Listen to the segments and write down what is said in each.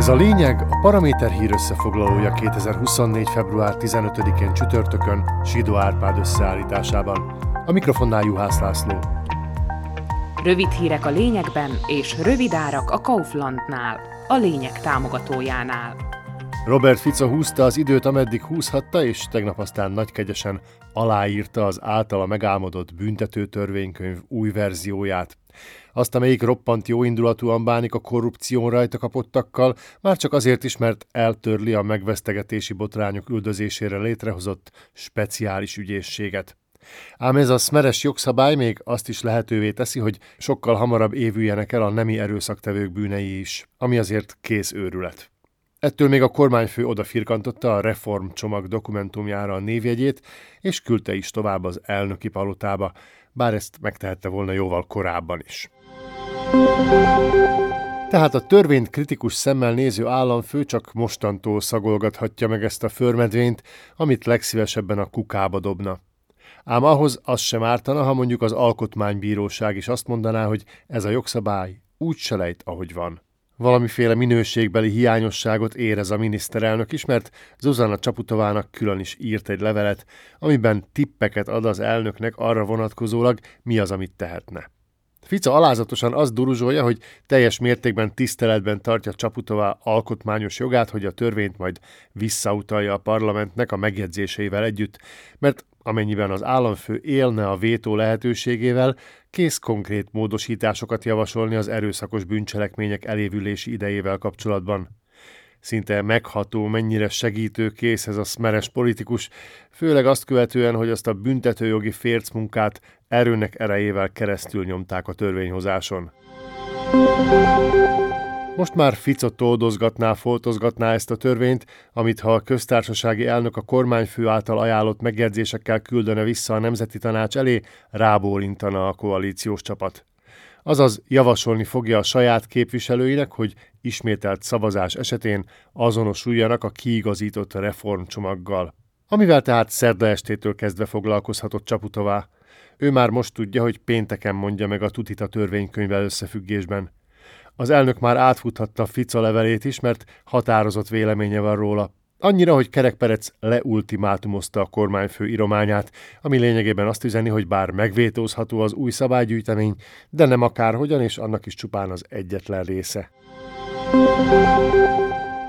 Ez a lényeg a Paraméter hír összefoglalója 2024. február 15-én csütörtökön Sidó Árpád összeállításában. A mikrofonnál Juhász László. Rövid hírek a lényegben és rövid árak a Kauflandnál, a lényeg támogatójánál. Robert Fico húzta az időt, ameddig húzhatta, és tegnap aztán nagykegyesen aláírta az általa megálmodott büntető törvénykönyv új verzióját. Azt, amelyik roppant jóindulatúan bánik a korrupción rajta kapottakkal, már csak azért is, mert eltörli a megvesztegetési botrányok üldözésére létrehozott speciális ügyészséget. Ám ez a szmeres jogszabály még azt is lehetővé teszi, hogy sokkal hamarabb évüljenek el a nemi erőszaktevők bűnei is, ami azért kész őrület. Ettől még a kormányfő odafirkantotta a reformcsomag dokumentumjára a névjegyét, és küldte is tovább az elnöki palotába, bár ezt megtehette volna jóval korábban is. Tehát a törvényt kritikus szemmel néző államfő csak mostantól szagolgathatja meg ezt a förmedvényt, amit legszívesebben a kukába dobna. Ám ahhoz az sem ártana, ha mondjuk az alkotmánybíróság is azt mondaná, hogy ez a jogszabály úgy se lejt, ahogy van. Valamiféle minőségbeli hiányosságot érez a miniszterelnök is, mert Zuzana Csaputovának külön is írt egy levelet, amiben tippeket ad az elnöknek arra vonatkozólag, mi az, amit tehetne. Fica alázatosan azt duruzsolja, hogy teljes mértékben tiszteletben tartja Csaputová alkotmányos jogát, hogy a törvényt majd visszautalja a parlamentnek a megjegyzéseivel együtt, mert amennyiben az államfő élne a vétó lehetőségével, kész konkrét módosításokat javasolni az erőszakos bűncselekmények elévülési idejével kapcsolatban. Szinte megható, mennyire segítőkész ez a szmeres politikus, főleg azt követően, hogy azt a büntetőjogi fércmunkát erőnek erejével keresztül nyomták a törvényhozáson. Most már Fico toldozgatná, foltozgatná ezt a törvényt, amit ha a köztársasági elnök a kormányfő által ajánlott megjegyzésekkel küldene vissza a Nemzeti Tanács elé, rábólintana a koalíciós csapat. Azaz javasolni fogja a saját képviselőinek, hogy ismételt szavazás esetén azonosuljanak a kiigazított reformcsomaggal. Amivel tehát szerda estétől kezdve foglalkozhatott Csaputová. Ő már most tudja, hogy pénteken mondja meg a tutit a törvénykönyvvel összefüggésben. Az elnök már átfuthatta Fica levelét is, mert határozott véleménye van róla. Annyira, hogy Kerek Perec leultimátumozta a kormányfő írományát, ami lényegében azt üzeni, hogy bár megvétózható az új szabálygyűjtemény, de nem akárhogyan, és annak is csupán az egyetlen része.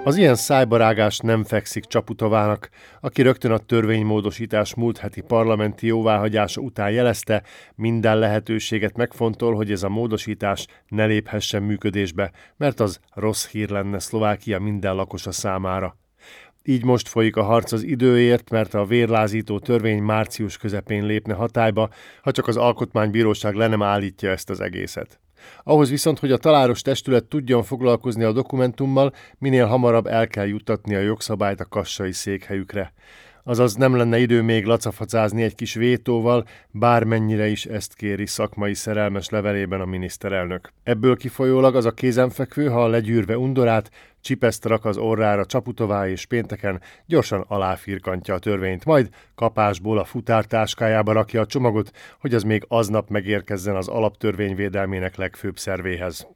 Az ilyen szájbarágás nem fekszik Csaputovának, aki rögtön a törvénymódosítás múlt heti parlamenti jóváhagyása után jelezte, minden lehetőséget megfontol, hogy ez a módosítás ne léphessen működésbe, mert az rossz hír lenne Szlovákia minden lakosa számára. Így most folyik a harc az időért, mert a vérlázító törvény március közepén lépne hatályba, ha csak az alkotmánybíróság le nem állítja ezt az egészet. Ahhoz viszont, hogy a taláros testület tudjon foglalkozni a dokumentummal, minél hamarabb el kell juttatni a jogszabályt a kassai székhelyükre. Azaz nem lenne idő még lacafacázni egy kis vétóval, bármennyire is ezt kéri szakmai szerelmes levelében a miniszterelnök. Ebből kifolyólag az a kézenfekvő, ha legyűrve undorát, csipeszt rak az orrára Csaputová és pénteken gyorsan aláfirkantja a törvényt, majd kapásból a futártáskájába rakja a csomagot, hogy az még aznap megérkezzen az alaptörvény védelmének legfőbb szervéhez.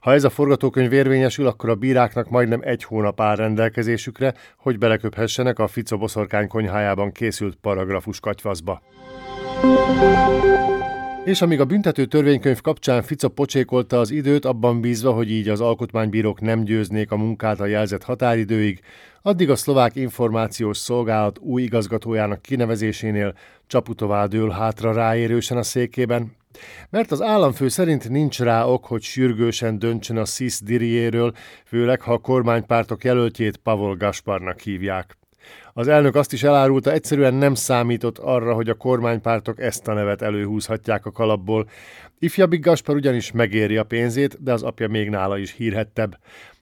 Ha ez a forgatókönyv érvényesül, akkor a bíráknak majdnem egy hónap áll rendelkezésükre, hogy beleköphessenek a Fico boszorkány konyhájában készült paragrafus katyvaszba. És amíg a büntető törvénykönyv kapcsán Fico pocsékolta az időt, abban bízva, hogy így az alkotmánybírók nem győznék a munkát a jelzett határidőig, addig a szlovák információs szolgálat új igazgatójának kinevezésénél Csaputová dől hátra ráérősen a székében, mert az államfő szerint nincs rá ok, hogy sürgősen döntsön a SZISZ diriéről, főleg ha a kormánypártok jelöltjét Pavol Gasparnak hívják. Az elnök azt is elárulta, egyszerűen nem számított arra, hogy a kormánypártok ezt a nevet előhúzhatják a kalapból. Ifjabbik Gaspar ugyanis megéri a pénzét, de az apja még nála is hírhettebb.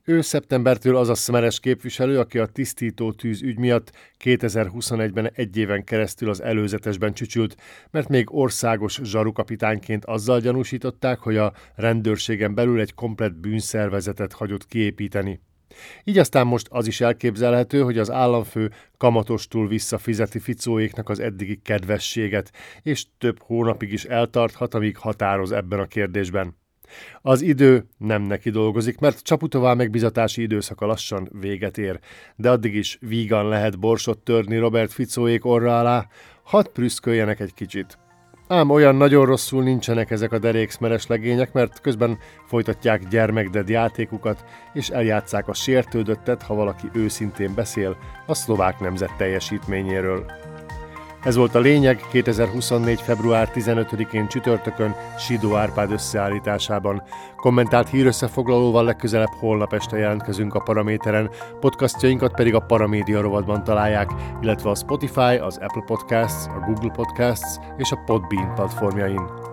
Ő szeptembertől az a szmeres képviselő, aki a tisztító tűz ügy miatt 2021-ben egy éven keresztül az előzetesben csücsült, mert még országos zsarukapitányként azzal gyanúsították, hogy a rendőrségen belül egy komplett bűnszervezetet hagyott kiépíteni. Így aztán most az is elképzelhető, hogy az államfő kamatostul visszafizeti Ficóéknak az eddigi kedvességet, és több hónapig is eltarthat, amíg határoz ebben a kérdésben. Az idő nem neki dolgozik, mert Csaputová megbizatási időszaka lassan véget ér, de addig is vígan lehet borsot törni Robert Ficóék orra alá, hadd prüszköljenek egy kicsit. Ám olyan nagyon rosszul nincsenek ezek a derékszmeres legények, mert közben folytatják gyermekded játékukat, és eljátszák a sértődöttet, ha valaki őszintén beszél a szlovák nemzet teljesítményéről. Ez volt a lényeg 2024. február 15-én csütörtökön Sidó Árpád összeállításában. Kommentált hírösszefoglalóval legközelebb holnap este jelentkezünk a Paraméteren, podcastjainkat pedig a Paramédia rovatban találják, illetve a Spotify, az Apple Podcasts, a Google Podcasts és a Podbean platformjain.